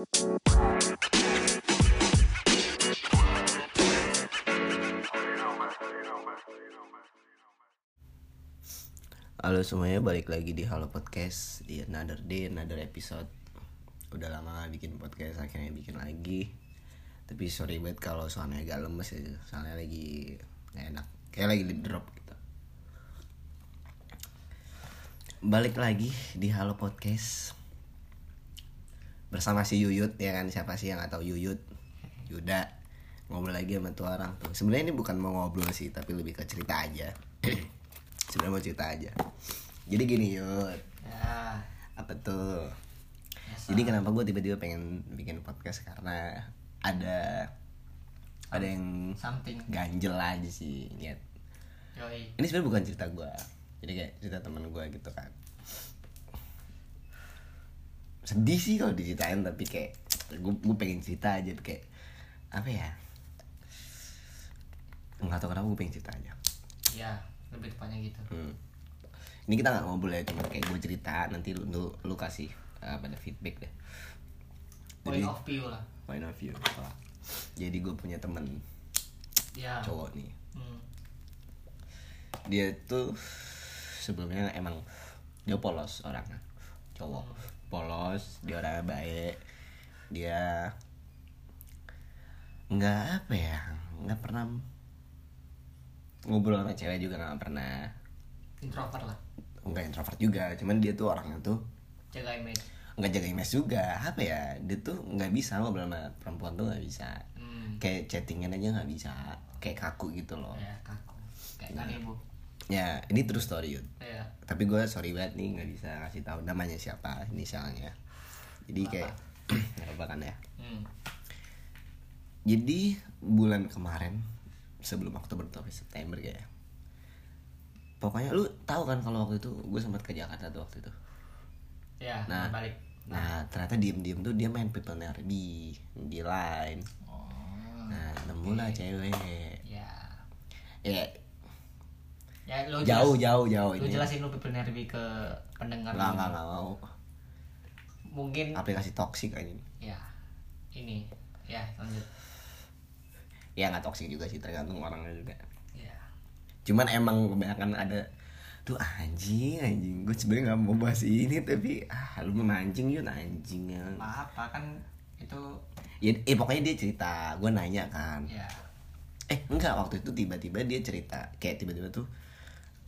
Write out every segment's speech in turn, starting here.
Halo semuanya, balik lagi di Halo Podcast Di another day, another episode. Udah lama gak bikin podcast, akhirnya bikin lagi. Tapi sorry banget kalau soalnya agak lemes ya Soalnya lagi gak enak. Kayak lagi di drop gitu. Balik lagi di Halo Podcast Bersama si Yuyut, ya kan? Siapa sih yang gak tahu Yuyut? Yuda. Ngobrol lagi sama tuh orang tuh. Sebenarnya ini bukan mau ngobrol sih, tapi lebih ke cerita aja. Sebenarnya mau cerita aja. Jadi gini yud Ya, apa tuh? Biasa. jadi kenapa gue tiba-tiba pengen bikin podcast? Karena ada ada yang something. ganjel aja sih Yoi. ini sebenarnya bukan cerita gue jadi kayak cerita teman gue gitu kan sedih sih kalau diceritain tapi kayak gue gue pengen cerita aja kayak apa ya nggak tahu kenapa gue pengen cerita aja Ya, lebih tepatnya gitu. Hmm. Ini kita nggak ngobrol ya, cuma kayak gue cerita nanti lu lu, lu kasih uh, pada feedback deh. Point Jadi- of view lah. Point of view. Jadi gue punya temen Ya. cowok nih. Hmm. Dia tuh sebelumnya emang dia polos orangnya, cowok polos, dia orangnya baik, dia nggak apa ya, nggak pernah ngobrol sama cewek juga nggak pernah Introvert lah. nggak introvert juga cuman dia tuh orangnya tuh Jaga image. nggak jaga image juga apa ya dia tuh nggak bisa ngobrol sama perempuan tuh nggak bisa Hmm. kayak chattingan aja nggak bisa kayak kaku gitu loh Ya, kaku. Kayak kan ibu. Ya ini terus story Yud. Ya. tapi gue sorry banget nih nggak bisa ngasih tahu namanya siapa inisialnya jadi kayak nggak apa kan ya Hmm. jadi bulan kemarin sebelum Oktober atau September kayak pokoknya lu tahu kan kalau waktu itu gue sempat ke Jakarta tuh waktu itu Ya, Nah. balik. Nah ternyata diem-diem tuh dia main people nerdy di line. Oh. Nah nemu lah cewek. Ya. Ya Ya, lo jauh jelas- jauh jauh Lu ini. jelasin lu people nerdy ke pendengar. Nggak lu. nggak nggak mau. Mungkin Aplikasi toksik aja. ya. Ini. Ya, lanjut. Ya nggak toksik juga sih tergantung orangnya juga. Ya. Cuman emang kebanyakan ada tuh anjing anjing gue sebenarnya nggak mau bahas ini tapi ah lu memancing yuk anjing ya Maaf, Pak, kan itu ya eh, pokoknya dia cerita gue nanya kan ya. eh enggak waktu itu tiba-tiba dia cerita kayak tiba-tiba tuh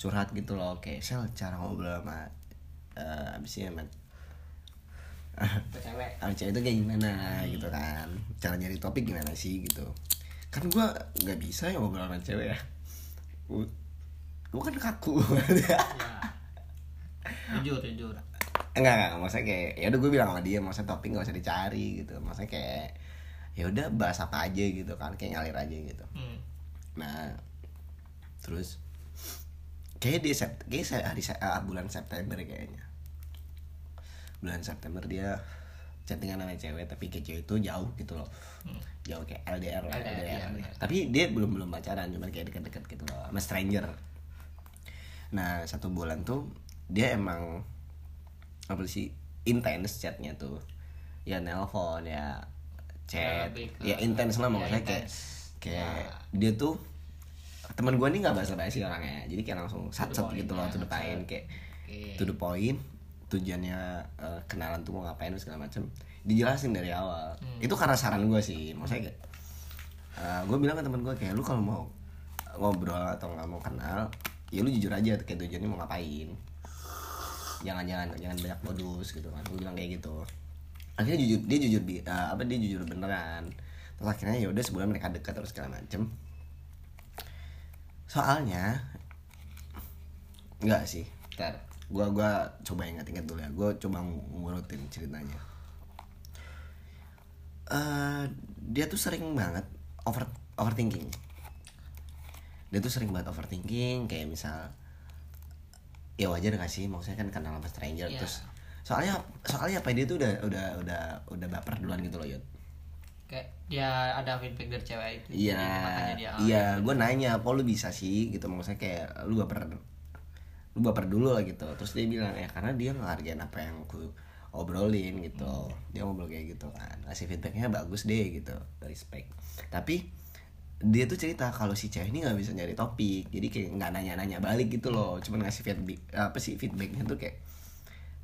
curhat gitu loh kayak sel cara ngobrol sama eh abis ini sama cewek. cewek itu kayak gimana gitu kan cara nyari topik gimana sih gitu kan gua nggak bisa ya ngobrol sama cewek ya gua kan kaku Ya. Jujur, jujur. enggak enggak maksudnya kayak ya udah gue bilang sama dia maksudnya topik nggak usah dicari gitu maksudnya kayak ya udah bahas apa aja gitu kan kayak ngalir aja gitu Hmm. Nah, terus kayak di Sept kayak se- hari ah, bulan September kayaknya. Bulan September dia chattingan sama cewek tapi kayak cewek itu jauh gitu loh. Jauh kayak LDR, lah, LDR, iya, LDR. benar. Tapi dia belum belum pacaran, cuma kayak deket-deket gitu loh, sama stranger. Nah, satu bulan tuh dia emang apa sih intens chatnya tuh. Ya nelpon ya chat. ke- Ya intens lah ya, maksudnya kayak kayak dia tuh teman gue nih nggak bahasa basi orangnya. Jadi kayak langsung sat sat gitu loh sat-sat. point kayak Oke. to the point tujuannya eh, kenalan tuh mau ngapain segala macem dijelasin dari awal. Hmm. itu karena saran gue sih. Maksudnya kayak gue bilang ke temen gue kayak lu kalau mau ngobrol atau nggak mau kenal ya lu jujur aja kayak tujuannya mau ngapain. Jangan jangan jangan banyak modus gitu kan. Gue bilang kayak gitu. Akhirnya jujur dia jujur eh, apa dia jujur beneran. Terus akhirnya ya udah sebulan mereka dekat terus segala macem soalnya enggak sih. Ntar gua gua coba ingat-ingat dulu ya. Gua coba ng- ngurutin ceritanya. Eh dia tuh sering banget over overthinking. Dia tuh sering banget overthinking kayak misal ya wajar gak sih? Maksudnya kan kenal sama stranger Iya. terus soalnya soalnya apa dia tuh udah udah udah udah baper duluan gitu loh Yud kayak dia ada feedback dari cewek itu. Iya, dia iya, gue nanya, kok lu bisa sih? Gitu maksudnya kayak lu baper, lu baper dulu lah gitu. Terus dia bilang ya karena dia ngehargain apa yang gue obrolin gitu. Dia ngobrol kayak gitu kan. Ngasih feedbacknya bagus deh gitu. Respect. Tapi dia tuh cerita kalau si cewek ini nggak bisa nyari topik. Jadi kayak nggak nanya-nanya balik gitu loh. Cuman ngasih feedback apa sih feedbacknya tuh kayak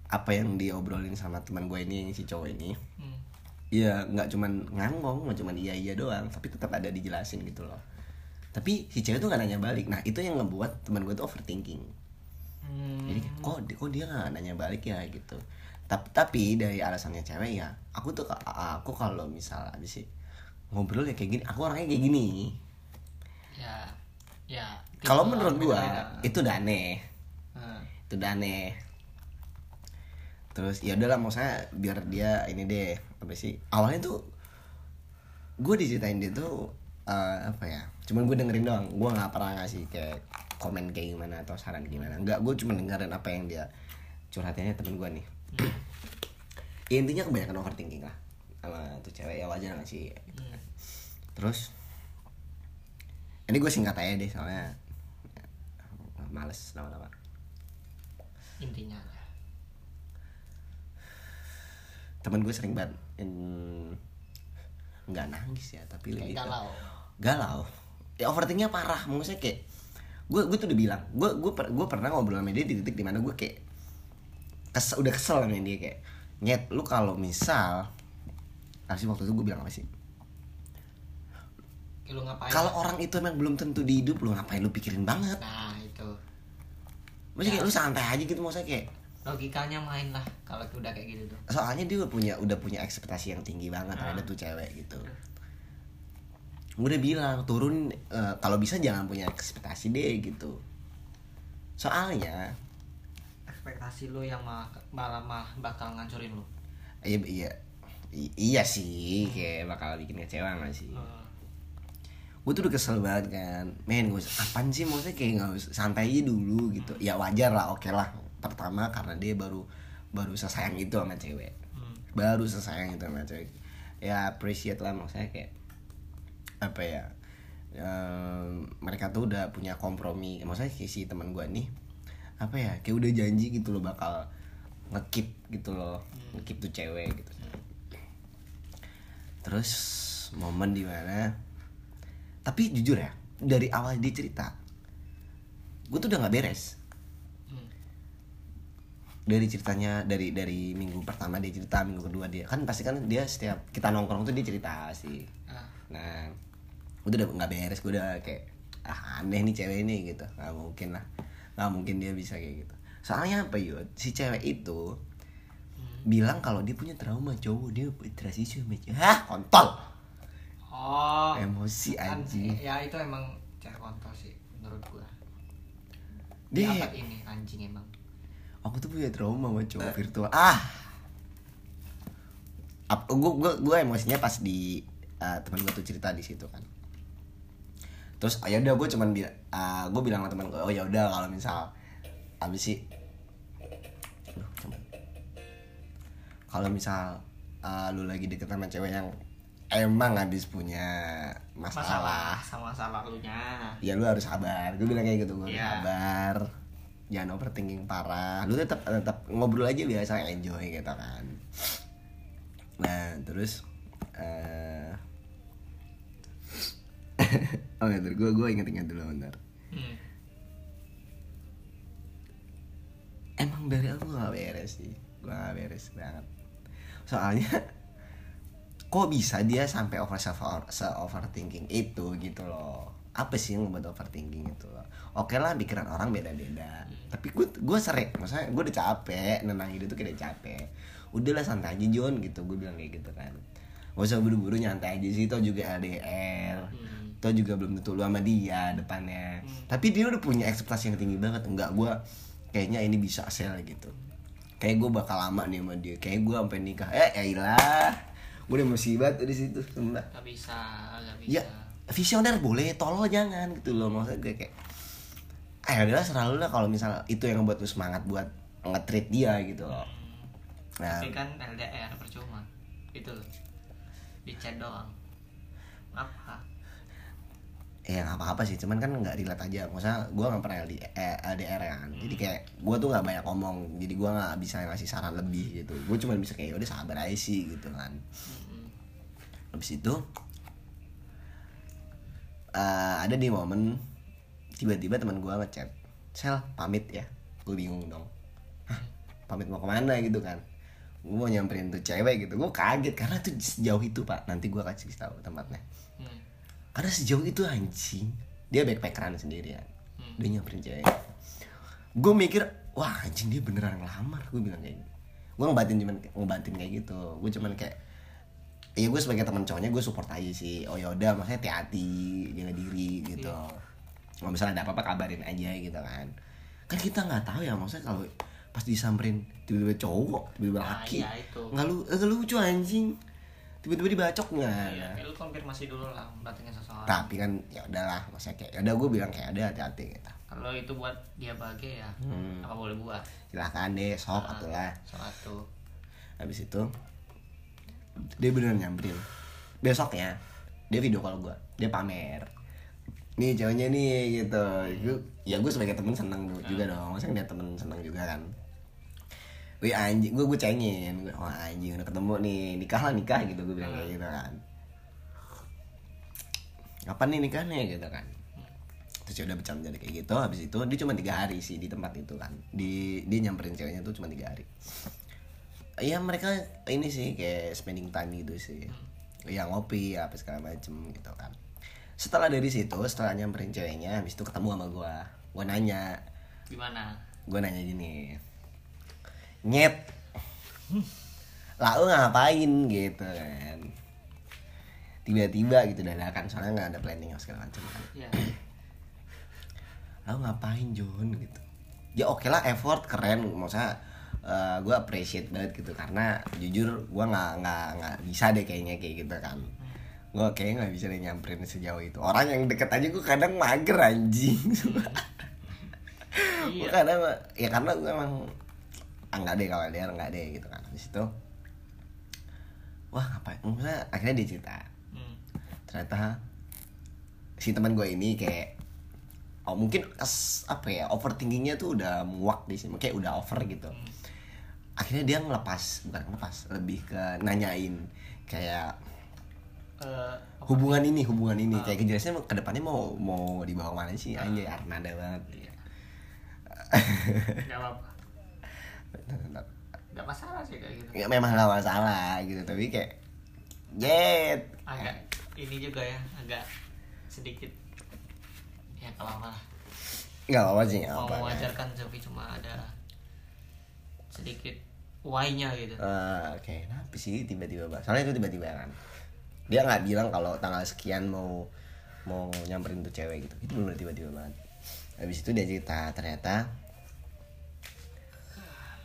apa yang diobrolin sama teman gue ini si cowok ini. Hmm. Ya nggak cuman ngangong nggak cuman iya iya doang tapi tetap ada dijelasin gitu loh. Tapi si cewek tuh nggak nanya balik. Nah itu yang ngebuat teman gue tuh overthinking. Hmm. jadi kok kok dia nggak nanya balik ya gitu. Tapi tapi dari alasannya cewek ya aku tuh aku kalau misal abis sih ngobrol ya kayak gini aku orangnya kayak gini. Ya ya. Kalau menurut beda-beda. itu udah aneh. Hmm. itu udah aneh terus ya udahlah mau saya biar dia ini deh apa sih? Awalnya tuh gue diceritain dia tuh eh, apa ya? Cuman gue dengerin doang gue nggak pernah ngasih kayak komen kayak gimana atau saran gimana. Nggak gue cuma dengerin apa yang dia curhatannya temen gue nih. Ya, intinya kebanyakan overthinking lah sama tuh cewek ya wajar gak sih? Hmm. terus ini gue singkat aja deh soalnya ya, males lama-lama intinya ya. Temen gue sering banget in- nggak nangis ya tapi kayak lebih galau. Galau. Ya overthinkingnya parah. Maksudnya kayak gue gue tuh udah bilang gue gue per, gue pernah ngobrol sama dia di titik di mana gue kayak kesel udah kesel sama dia kayak nyet lu kalau misal apa sih waktu itu gue bilang apa sih? Kalau orang itu emang belum tentu di hidup lu ngapain lu pikirin banget? Nah itu. Maksudnya kayak lu santai aja gitu maksudnya kayak logikanya main lah kalau udah kayak gitu tuh. Soalnya dia udah punya udah punya ekspektasi yang tinggi banget terhadap tuh cewek gitu. Gue udah bilang turun eh, kalau bisa jangan punya ekspektasi deh gitu. Soalnya ekspektasi lu yang malah malah, malah bakal ngancurin lu? Iya iya. I- iya sih kayak bakal bikin kecewa gak sih? Hmm. gue tuh udah kesel banget kan. Men gue apaan sih? Maksudnya kayak nggak usah santai aja dulu gitu. Ya wajar lah oke lah pertama karena dia baru baru sesayang itu sama cewek. Hmm. baru sesayang itu sama cewek. Ya appreciate lah maksudnya kayak apa ya em, mereka tuh udah punya kompromi. Maksudnya kayak si teman gue nih apa ya kayak udah janji gitu loh bakal ngekip gitu loh. Ngekip tuh cewek gitu. Terus momen di mana tapi jujur ya dari awal dia cerita gue tuh udah nggak beres. Hmm. Dari ceritanya dari dari minggu pertama dia cerita minggu kedua dia kan pasti kan dia setiap kita nongkrong tuh dia cerita sih Ah, nah gue tuh udah nggak beres gue udah kayak ah aneh nih cewek ini gitu. Nggak mungkin lah. Nggak mungkin dia bisa kayak gitu. Soalnya apa yud si cewek itu hmm. bilang kalau dia punya trauma cowok. Dia berinteraksi sama cewek. Hah? Kontol! Oh. Emosi kan, anjing. ya itu emang cewek kontol sih menurut gua. Dia di ini anjing emang aku tuh punya trauma sama cowok virtual. Ah. Gue gue gue emosinya pas di uh, teman gue tuh cerita di situ kan. Terus oh, ya udah gue cuman bilang gue bilang sama teman gue oh ya udah kalau misal abis sih Aduh, cuman. kalau misal uh, lu lagi deket sama cewek yang emang habis punya masalah, masalah sama masalah lu nya. Ya lu harus sabar. Gue bilang kayak gitu gue harus Iya. sabar jangan overthinking parah. Lu tetap tetap ngobrol aja biasa enjoy gitu kan. Nah terus eh oh bentar gue gue inget-inget dulu bentar. Hmm. emang dari aku gak beres sih. Gue gak beres banget. Soalnya kok bisa dia sampai over se overthinking itu gitu loh apa sih yang membuat overthinking itu? Loh oke lah pikiran orang beda-beda. Tapi gue gue sering maksudnya gue udah capek nenang hidup tuh kayak udah capek. Udahlah santai aja John gitu. Gue bilang kayak gitu kan. Gak usah buru-buru nyantai aja sih. Tau juga LDR Hmm. tau juga belum tentu lu sama dia depannya. Tapi dia udah punya ekspektasi yang tinggi banget. Enggak gue kayaknya ini bisa sel gitu. Kayak gue bakal lama nih sama dia. Kayak gue sampai nikah. Eh ya ilah. Gue udah musibah di situ sumpah Gak bisa, gak bisa. ya visioner boleh tolol jangan gitu loh. Maksudnya gue kayak ah adalah selalu lah kalau misal itu yang buat lu semangat buat nge-treat dia gitu loh. Nah. Tapi kan LDR percuma. Itu. Di chat doang. Apa? ya nggak apa-apa sih cuman kan nggak relate aja. Maksudnya gue nggak pernah LD, eh, LDR ya kan. Jadi kayak gue tuh nggak banyak ngomong. Jadi gue nggak bisa ngasih saran lebih gitu. Gue cuma bisa kayak "Ya udah sabar aja sih gitu kan. Habis itu eh, ada di momen tiba-tiba teman gue ngechat sel pamit ya. Gue bingung dong. Hah, pamit mau ke mana? Gitu kan. Gue mau nyamperin tuh cewek gitu. Gue kaget karena tuh sejauh itu pak. Nanti gue kasih tahu tempatnya. Hmm. karena sejauh itu anjing dia backpackeran sendirian. Hmm. dia nyamperin cewek gue mikir wah anjing dia beneran ngelamar. Gue bilang kayak gitu. Gue ngebatin cuman ngebatin kayak gitu. Gue cuman kayak Iya gue sebagai teman cowoknya gue support aja sih Oh yaudah maksudnya hati-hati Jaga diri gitu Kalau misalnya ada apa-apa kabarin aja gitu kan Kan kita nggak tahu ya maksudnya kalau pas disamperin tiba-tiba cowok tiba-tiba Nah, laki iya, itu. nggak lu nggak lucu anjing tiba-tiba dibacok nggak Iya, kayak lu konfirmasi dulu lah datengin seseorang. tapi kan ya udahlah maksudnya kayak udah gue bilang kayak ada hati-hati gitu Kalau itu buat dia bahagia ya, Hmm. apa boleh buat? silahkan deh sok Ah. atulah Suatu. habis itu dia beneran nyamperin. Besoknya dia video call gue dia pamer. Nih cowoknya nih gitu. Gue ya gue sebagai temen seneng juga dong. Maksudnya dia temen seneng juga kan. Wih anjing, gue gue cengin, gue wah anjing udah ketemu nih. Nikah lah nikah gitu gue bilang kayak gitu kan. Kapan nih nikahnya? Gitu kan? Terus ya udah bercanda kayak gitu, habis itu dia cuma tiga hari sih di tempat itu kan. Di dia nyamperin ceweknya tuh cuma tiga hari. Iya mereka ini sih kayak spending time gitu sih. Ya ngopi apa segala macem gitu kan. Setelah dari situ, setelah nyamperin ceweknya, habis itu ketemu sama gua. Gua nanya, Gimana? gue nanya gini nyet lah lu ngapain gitu kan tiba-tiba gitu dadakan soalnya nggak ada planning apa segala macam kan Ya. lu ngapain John gitu ya oke lah effort keren maksudnya gue appreciate banget gitu karena jujur gue nggak nggak nggak bisa deh kayaknya kayak gitu kan. Gue kayaknya nggak bisa deh nyamperin sejauh itu. Orang yang deket aja gue kadang mager anjing. Gue Iya. kadang ya karena gue emang ah, enggak deh kalau dia enggak deh gitu kan. Habis itu wah ngapain maksudnya akhirnya dia cerita. Hmm. ternyata si teman gue ini kayak oh mungkin as, apa ya overthinkingnya tuh udah muak di sini. Kayak udah over gitu akhirnya dia ngelepas bukan ngelepas lebih ke nanyain kayak Eh, hubungan ini hubungan ini. Kayak kejelasannya ke depannya mau mau dibawa mana sih? Anjay Arnada banget. Iya. Gak apa-apa. Gak masalah sih kayak gitu. ya memang gak masalah gitu tapi kayak jet Agak ini juga ya, agak sedikit. Ya kalau apa nggak apa sih nggak Mau apa mewajarkan tapi cuma ada sedikit why-nya gitu. Eh, oke kenapa sih tiba-tiba bahas soalnya itu tiba-tiba kan. Dia nggak bilang kalau tanggal sekian mau mau nyamperin tuh cewek gitu. Itu bener tiba-tiba banget. Habis itu dia cerita ternyata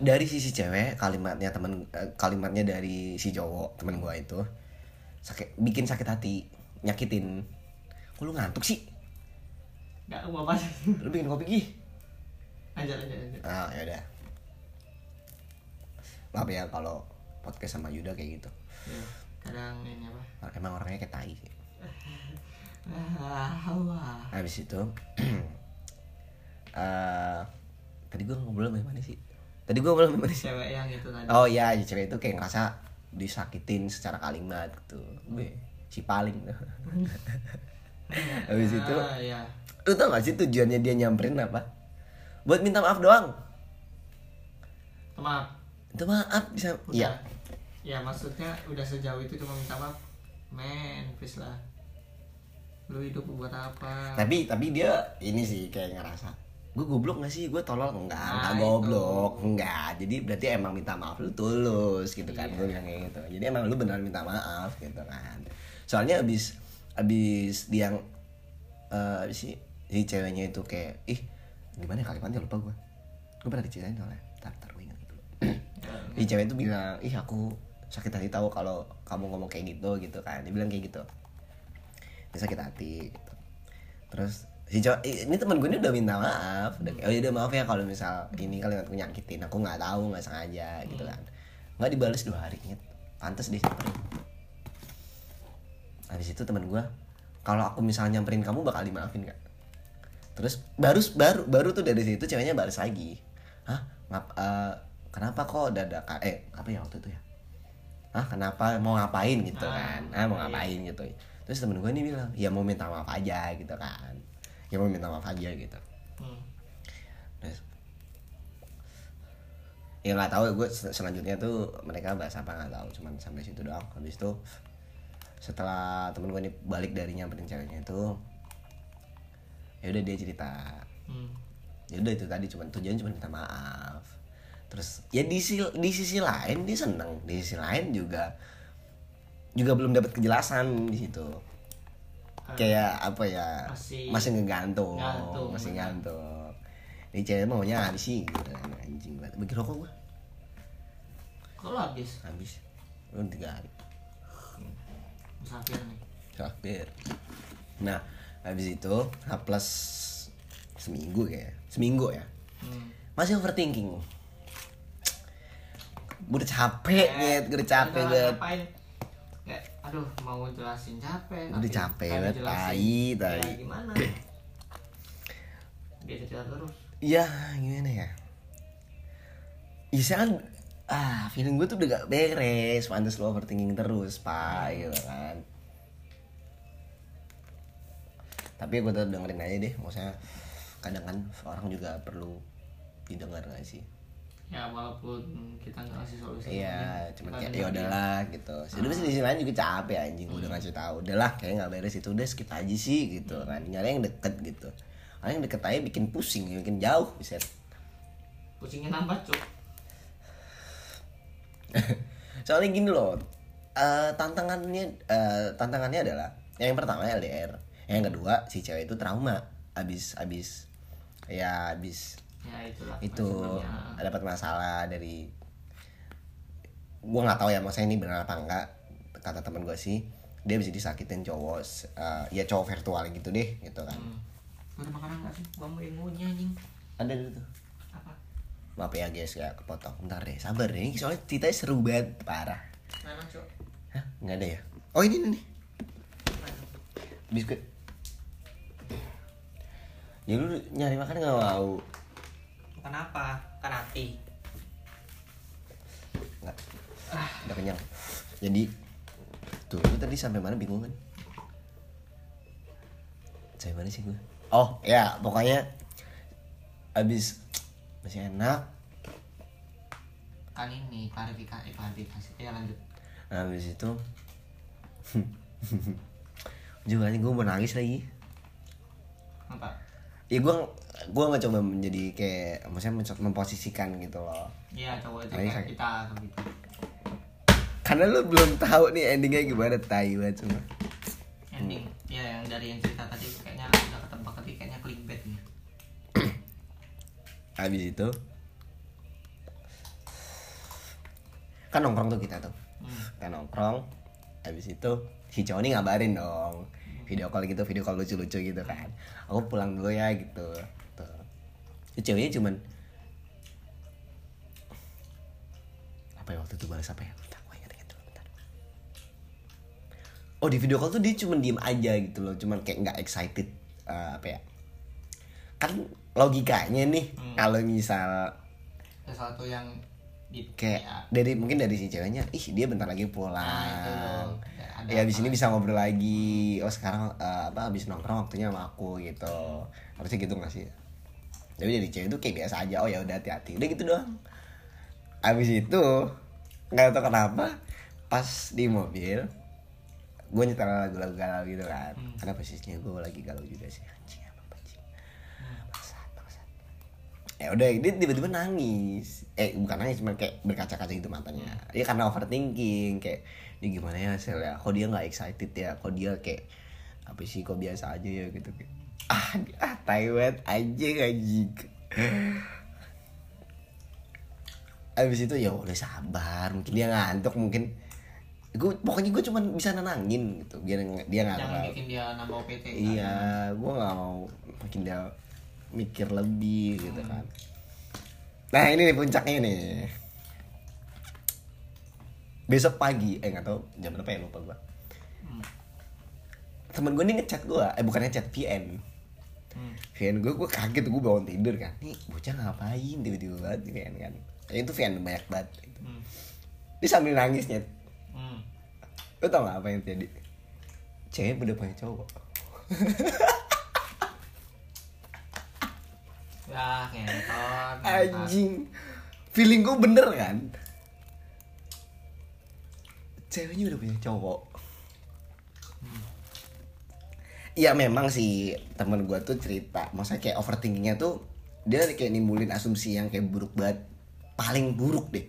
dari sisi cewek kalimatnya temen eh, kalimatnya dari si cowok temen gua itu sakit bikin sakit hati nyakitin. Kok lu ngantuk sih? Gak mau apa sih. lu bikin kopi gih Ajar aja aja. ah ya udah maaf ya kalau podcast sama Yuda kayak gitu. Ya, kadang ini apa? emang orangnya kayak tai. Sih habis itu eh tadi gue ngobrol sama mana sih? Tadi gue ngobrol sama mana sih? Cewek yang itu tadi. oh iya cewek itu kayak ngerasa disakitin secara kalimat gitu. Gue si paling. Habis itu ya. lu tau gak sih tujuannya dia nyamperin apa? Buat minta maaf doang. Maaf. Minta maaf bisa Udah. iya. Ya maksudnya udah sejauh itu cuma minta maaf. Men, please lah. Lu hidup buat apa? tapi tapi dia ini sih kayak ngerasa gue goblok gak sih? Gue tolol. Enggak enggak Nah, goblok. Enggak. Jadi berarti emang minta maaf lu tulus gitu kan. Iya. gue bilang kayak gitu. Jadi emang lu beneran minta maaf gitu kan. Soalnya abis abis dia yang eh abis si, si ceweknya itu kayak ih gimana ya? Kalimatnya lupa gue gue pernah diceritain soalnya tar tar gue ingat dulu si cewek itu bilang ih aku sakit hati tahu kalau kamu ngomong kayak gitu gitu kan. Dia bilang kayak gitu. Dia sakit hati gitu. terus si cowok ini temen gue ini udah minta maaf. Udah kayak, oh ya maaf ya kalau misal ini kalimatku nyakitin. Aku nggak tahu nggak sengaja gitu kan. Nggak dibales dua hari inget. Pantas disamperin habis itu temen gue kalau aku misalnya nyamperin kamu bakal dimaafin gak terus baru baru baru tuh dari situ ceweknya balas lagi. Hah? Ngap eh, kenapa kok dadakan eh apa ya waktu itu ya? Ah kenapa mau ngapain gitu Ah, kan? Ah mau iya. ngapain gitu. Terus temen gue ini bilang ya mau minta maaf aja gitu kan. Ya mau minta maaf aja gitu. Hmm. terus ya nggak tahu gue sel- selanjutnya tuh mereka bahas apa nggak tahu cuman sampai situ doang. Habis itu setelah temen gue ini balik dari nyamperin ceweknya itu ya udah dia cerita. Hmm. ya udah itu tadi cuman tujuan cuma minta maaf terus ya di sisi di sisi lain dia seneng. Di sisi lain juga juga belum dapat kejelasan di situ. Kayak apa ya? Masih- masih ngegantung Gantung, masih benar. gantung ini cewek maunya habis sih gitu. Kan anjing banget. Bagi rokok gua. Kalau habis? Habis. Belum tiga hari musafir nih. hampir nah habis itu H plus seminggu kayak. Seminggu ya. Hmm. masih overthinking gue udah capek nyet gue udah capek banget? Kayak, aduh mau jelasin capek. Udah capek banget, tai, tai. gimana? Dia cerita terus. Iya gimana ya Iya kan ah feeling gue tuh udah gak beres pantas lo overthinking terus pak gitu kan tapi gue tetap dengerin aja deh maksudnya kadang kan orang juga perlu didengar gak sih Ya walaupun kita nggak ngasih solusi. Iya, kita kayak ya udahlah gitu. Sebenarnya di sisi lain juga capek anjing udah ngasih tahu. Udahlah, kayak nggak beres itu udah skip aja sih gitu kan. Nyari yang deket gitu. Karena yang deket aja bikin pusing, bikin jauh, bisa. Kucingnya nambah cuk. Soalnya gini loh, eh, tantangannya eh, tantangannya adalah yang pertama LDR, yang kedua si cewek itu trauma, abis abis ya abis Ya itulah. itu sebelumnya. dapat masalah dari gua nggak tahu ya maksudnya ini benar apa enggak kata teman gue sih dia bisa disakitin cowok eh, ya cowok virtual gitu deh gitu kan Hmm. Ada makanan nggak sih? Gua mau ngunyah anjing. ada tuh Apa? maaf ya guys ya kepotong bentar deh sabar deh ini soalnya ceritanya seru banget parah Mana cuk? Hah? nggak ada ya oh ini nih biskuit ya lu nyari makan nggak mau Kenapa? Kanati. nggak udah kenyang jadi tuh lu tadi sampai mana bingung kan sampai mana sih gue oh ya pokoknya abis masih enak Kan ini klarifikasi, klarifikasi. Ya lanjut. habis itu juga nih gue mau nangis lagi Apa? Ya gue gue nggak coba menjadi kayak maksudnya memposisikan gitu loh Iya cowok itu Ayo, kayak kita gitu. karena lu belum tahu nih endingnya gimana tai banget semua Ending. Ya yang dari yang cerita tadi kayaknya udah ketebak tapi kayaknya clickbait nih. habis itu kan nongkrong tuh kita tuh Hmm. kita nongkrong habis itu si cowok ini ngabarin dong video call gitu video call lucu-lucu gitu kan. Aku pulang dulu ya gitu. Tuh. Ceweknya cuman apa ya waktu itu balas apa ya? Bentar gue inget-inget dulu bentar. Oh di video call tuh dia cuman diem aja gitu loh. Cuman kayak nggak excited eh, apa ya. Kan logikanya nih Hmm. kalau misal Sesuatu yang di kayak ya, dari mungkin dari si ceweknya ih dia bentar lagi pulang. Nah, itu. Ya, ada ya abis apa? ini bisa ngobrol lagi. Oh sekarang eh, apa abis nongkrong waktunya sama aku gitu. Harusnya gitu gak sih? Tapi dari cewek itu kayak biasa aja. Oh ya udah hati-hati. Udah gitu doang. Abis itu nggak tahu kenapa pas di mobil gue nyetel lagu-lagu galau gitu kan. Hmm. karena posisinya gue lagi galau juga sih. Anjing apa anjing? Hmm. bangsat bangsat. Ya udah dia tiba-tiba nangis. Eh bukan nangis cuma kayak berkaca-kaca gitu matanya. Ya karena overthinking kayak dia gimana ya hasilnya kok dia nggak excited ya kok dia kayak apa sih kok biasa aja ya gitu kayak ah ah Taiwan aja anjing abis itu ya udah sabar mungkin dia ngantuk mungkin gue pokoknya gue cuma bisa nenangin gitu biar dia nggak jangan bikin dia nambah OPT. kan? Iya, gue nggak mau makin dia mikir lebih gitu kan. Nah ini nih puncaknya nih. Besok pagi, eh nggak tahu jam berapa ya lupa gue. Hmm. temen gue nih ngechat gue eh bukan ngechat VN Hmm. VN gue gue kaget gue bangun tidur kan nih bocah ngapain tiba-tiba banget VN kan ya, itu VN banyak banget Hmm. dia sambil nangis nyet Hmm. lo tau gak apa yang terjadi cewek udah punya cowok Ya, anjing feeling gue bener kan ceweknya udah punya cowok. Iya memang sih temen gue tuh cerita Maksudnya kayak overthinkingnya tuh Dia kayak nimbulin asumsi yang kayak buruk banget Paling buruk deh.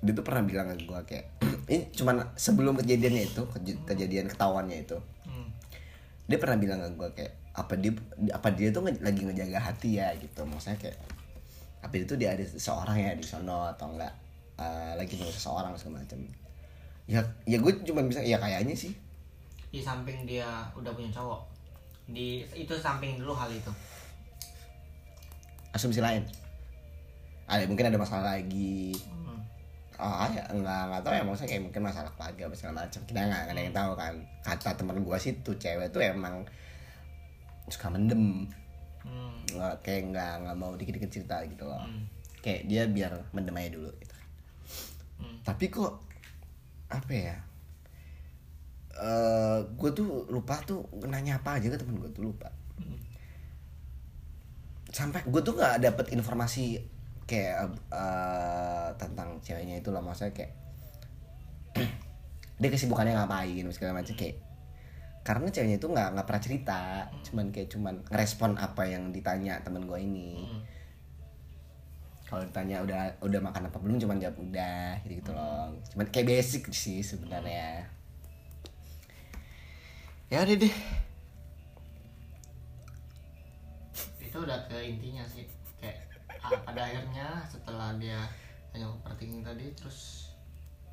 Dia tuh pernah bilang ke gue kayak Ini cuman sebelum kejadiannya itu kej- Kejadian ketahuannya itu Hmm. Dia pernah bilang ke gue kayak Apa dia apa dia tuh nge- lagi ngejaga hati ya gitu. Maksudnya kayak Apa itu dia ada seseorang ya di sono Atau enggak eh, Lagi nunggu seseorang segala macam Ya, ya gue cuma bisa ya kayaknya sih Di samping dia udah punya cowok. Di itu samping dulu hal itu. asumsi lain ada mungkin ada masalah lagi Hmm. oh ya enggak enggak tahu ya maksudnya kayak mungkin masalah keluarga apa segala macam kita nggak ada yang tahu kan kata teman gua sih tuh cewek tuh emang suka mendem Hmm. nggak kayak nggak nggak mau dikit-dikit cerita gitu loh Hmm. kayak dia biar mendem aja dulu gitu Hmm. tapi kok apa ya? Eh gue tuh lupa tuh nanya apa aja ke temen gue tuh lupa. Sampai gue tuh nggak dapet informasi kayak eh, tentang ceweknya itu loh maksudnya kayak dia kesibukannya ngapain segala macam kayak karena ceweknya itu nggak nggak pernah cerita. Cuman kayak cuman ngerespon apa yang ditanya temen gue ini. Hmm. Kalau ditanya udah udah makan apa belum cuman jawab udah gitu gitu loh cuman kayak basic sih sebenarnya. Ya udah deh. Itu udah ke intinya sih. Kayak ah, pada akhirnya setelah dia hanya overthinking tadi terus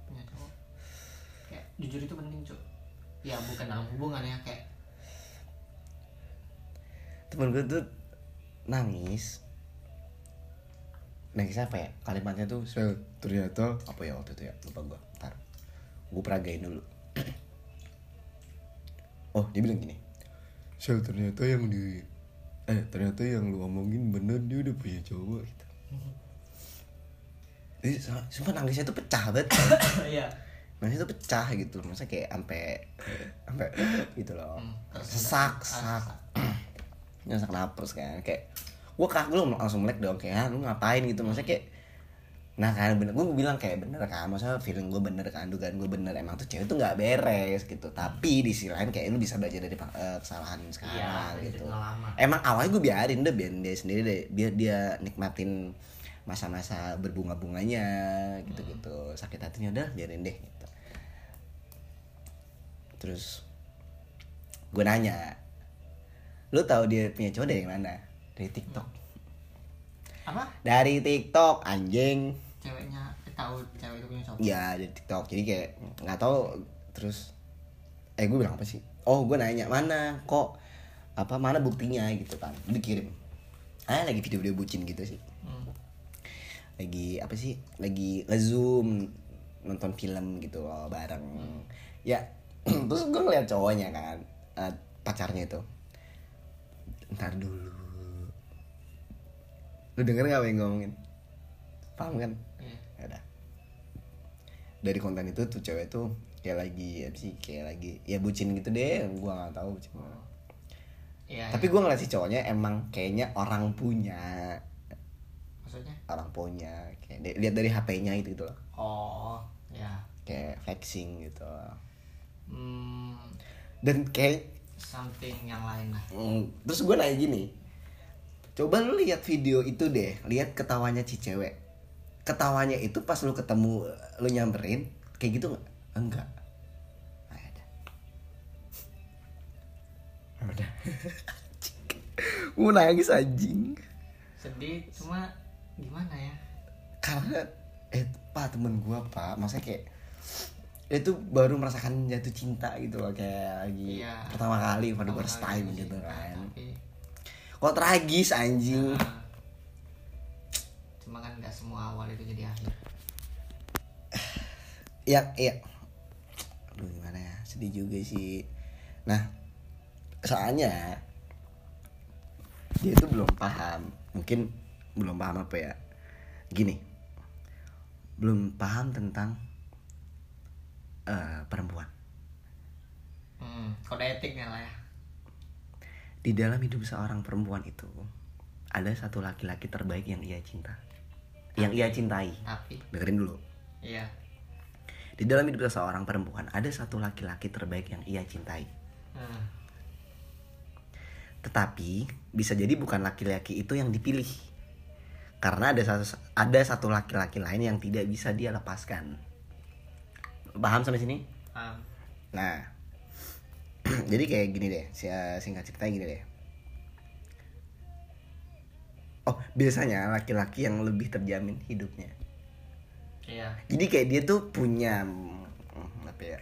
punya cowok kayak jujur itu penting cuy ya bukan dalam hubungan ya kayak temen gue tuh nangis nangis apa ya? Kalimatnya tuh sel ternyata apa ya waktu itu ya? Lupa gue ntar. Gue peragain dulu. Oh dia bilang gini. Sel ternyata yang di eh ternyata yang lu omongin bener dia udah punya cowok gitu. Jadi, su- sumpah nangisnya tuh pecah banget. Iya. Nangisnya tuh pecah gitu. Masa kayak sampai sampai gitu loh. Hmm, sesak sesak. sak nyesak napas kan kayak gue kagak lu langsung melek dong kayak "Ah, lu ngapain? gitu. Maksudnya kayak nah kan bener gue bilang kayak bener kan? Maksudnya feeling gue bener kan dugaan gue bener. Emang tuh cewek tuh nggak beres gitu. Tapi di sisi lain kayak lu bisa belajar dari eh, kesalahan sekarang Iya, gitu. itu pengalaman. emang awalnya gue biarin deh biar dia sendiri deh. Biar dia nikmatin masa-masa berbunga-bunganya gitu-gitu. Sakit hatinya udah biarin deh gitu. Terus gue nanya lu tahu dia punya cowok dari mana dari TikTok. Apa? Dari TikTok anjing. Ceweknya eh, tahu cewek itu punya cowok? Ya dari TikTok. Jadi kayak nggak tahu terus eh gue bilang apa sih? Oh gue nanya mana kok apa mana buktinya? Gitu kan. Dikirim. Ah lagi video-video bucin gitu sih. Hmm. lagi apa sih lagi ngezoom nonton film gitu loh bareng. Ya terus gue ngeliat cowoknya kan eh, pacarnya itu. Ntar dulu lu denger gak apa yang ngomongin paham kan? Iya. ya udah. Dari konten itu tuh cewek tuh kayak lagi apa sih kayak lagi ya bucin gitu deh gua nggak tahu bucin mana. Iya, tapi gua ngeliat si cowoknya emang kayaknya orang punya. Maksudnya? Orang punya kayak lihat dari HP-nya itu gitu loh. Oh ya kayak flexing gitu. Hmm, dan kayak something yang lain lah. Mm, terus gue nanya gini coba lu lihat video itu deh lihat ketawanya si cewek. Ketawanya itu pas lu ketemu lu nyamperin kayak gitu nggak? Enggak. Nah, ya udah udah mau nangis anjing. Sedih cuma gimana ya? Karena eh pak temen gua pak maksudnya kayak itu baru merasakan jatuh cinta gitu loh kayak lagi Iya. pertama kali for the Pertama first time gitu kan. tapi kok tragis anjing? Nah, cuma kan nggak semua awal itu jadi akhir. Ya iya aduh gimana ya? Sedih juga sih. Nah soalnya dia itu belum paham. Mungkin belum paham apa ya? Gini. Belum paham tentang eh, perempuan. Hmm, kode etiknya lah ya di dalam hidup seorang perempuan itu ada satu laki-laki terbaik yang ia cinta. Yang ia cintai. Tapi dengerin dulu. Iya. Di dalam hidup seorang perempuan ada satu laki-laki terbaik yang ia cintai. Hmm. tetapi bisa jadi bukan laki-laki itu yang dipilih. Karena ada satu ada satu laki-laki lain yang tidak bisa dia lepaskan. Paham sampai sini? Paham. Nah jadi kayak gini deh si- singkat ceritanya gini deh. Oh biasanya laki-laki yang lebih terjamin hidupnya. Iya. Jadi kayak dia tuh punya hmm, apa ya?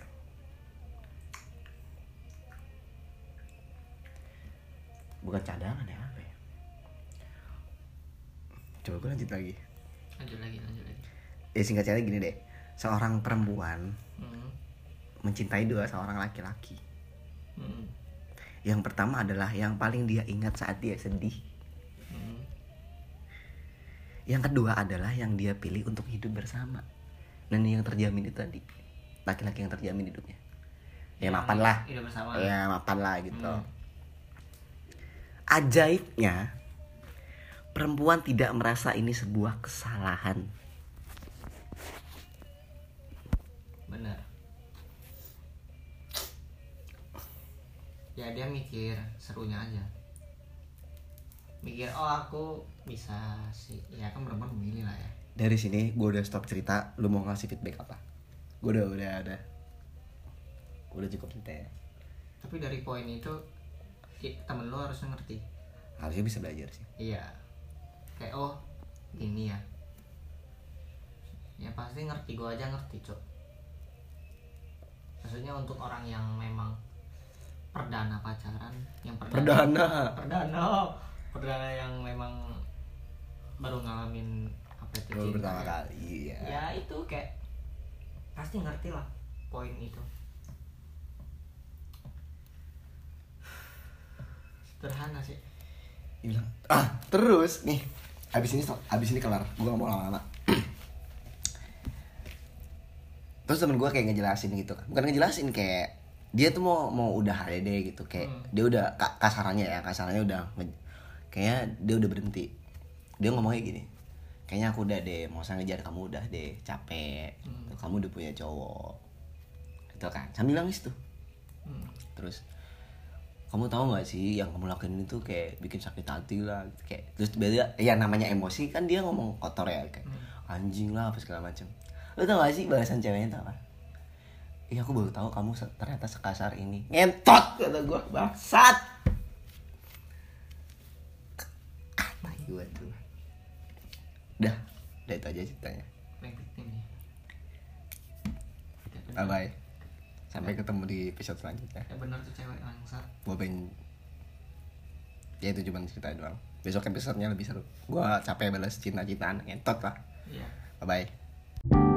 Bukan cadangan ya apa ya? Coba gue lanjut lagi. Lanjut lagi lanjut lagi. Ya singkat cerita gini deh. Seorang perempuan hmm. mencintai dua seorang laki-laki. Yang pertama adalah yang paling dia ingat saat dia sedih. Hmm. yang kedua adalah yang dia pilih untuk hidup bersama. Dan yang terjamin itu tadi. Laki-laki yang terjamin hidupnya. Ya mapan lah. hidup bersama. Ya mapan lah gitu. Hmm. ajaibnya perempuan tidak merasa ini sebuah kesalahan. Bener ya dia mikir serunya aja. Mikir oh aku bisa sih. Ya kan perempuan memilih lah ya. Dari sini gue udah stop cerita lu mau ngasih feedback apa? Gue udah udah ada udah cukup cerita ya tapi dari poin itu temen lo harusnya ngerti. Harusnya bisa belajar sih. Iya. Kayak oh gini ya. Ya pasti ngerti gua aja ngerti cok. Maksudnya untuk orang yang memang perdana pacaran yang perdana. Perdana. Perdana. Yang memang baru ngalamin apa itu baru cinta pertama ya. kali ya ya itu kayak pasti ngerti lah poin itu. Sederhana sih. Ah terus nih abis ini abis ini kelar gue gak mau lama-lama. Terus temen gue kayak ngejelasin gitu kan bukan ngejelasin kayak dia tuh mau mau udah aja deh gitu kayak Hmm. dia udah ka- kasarannya ya kasarannya udah kayaknya dia udah berhenti. Dia ngomongnya gini kayaknya aku udah deh mau usah ngejar kamu udah deh capek. Hmm. kamu udah punya cowok. Gitu kan sambil nangis tuh. Hmm. terus kamu tahu nggak sih yang kamu lakuin itu kayak bikin sakit hati lah kayak terus beda ya namanya emosi kan dia ngomong kotor ya kayak anjing lah apa segala macam. Lu tau gak sih balasan ceweknya tau apa iya aku baru tahu kamu ternyata sekasar ini. Ngentot kata gue bangsat. Kata gue tuh udah udah itu aja ceritanya. Bye bye sampai ketemu di episode selanjutnya. Ya bener tuh cewek bangsat gue pengen ya itu cuma cerita doang. Besok episode-nya lebih seru. Gue capek balas cinta-cintaan. Ngentot lah. Iya. Bye bye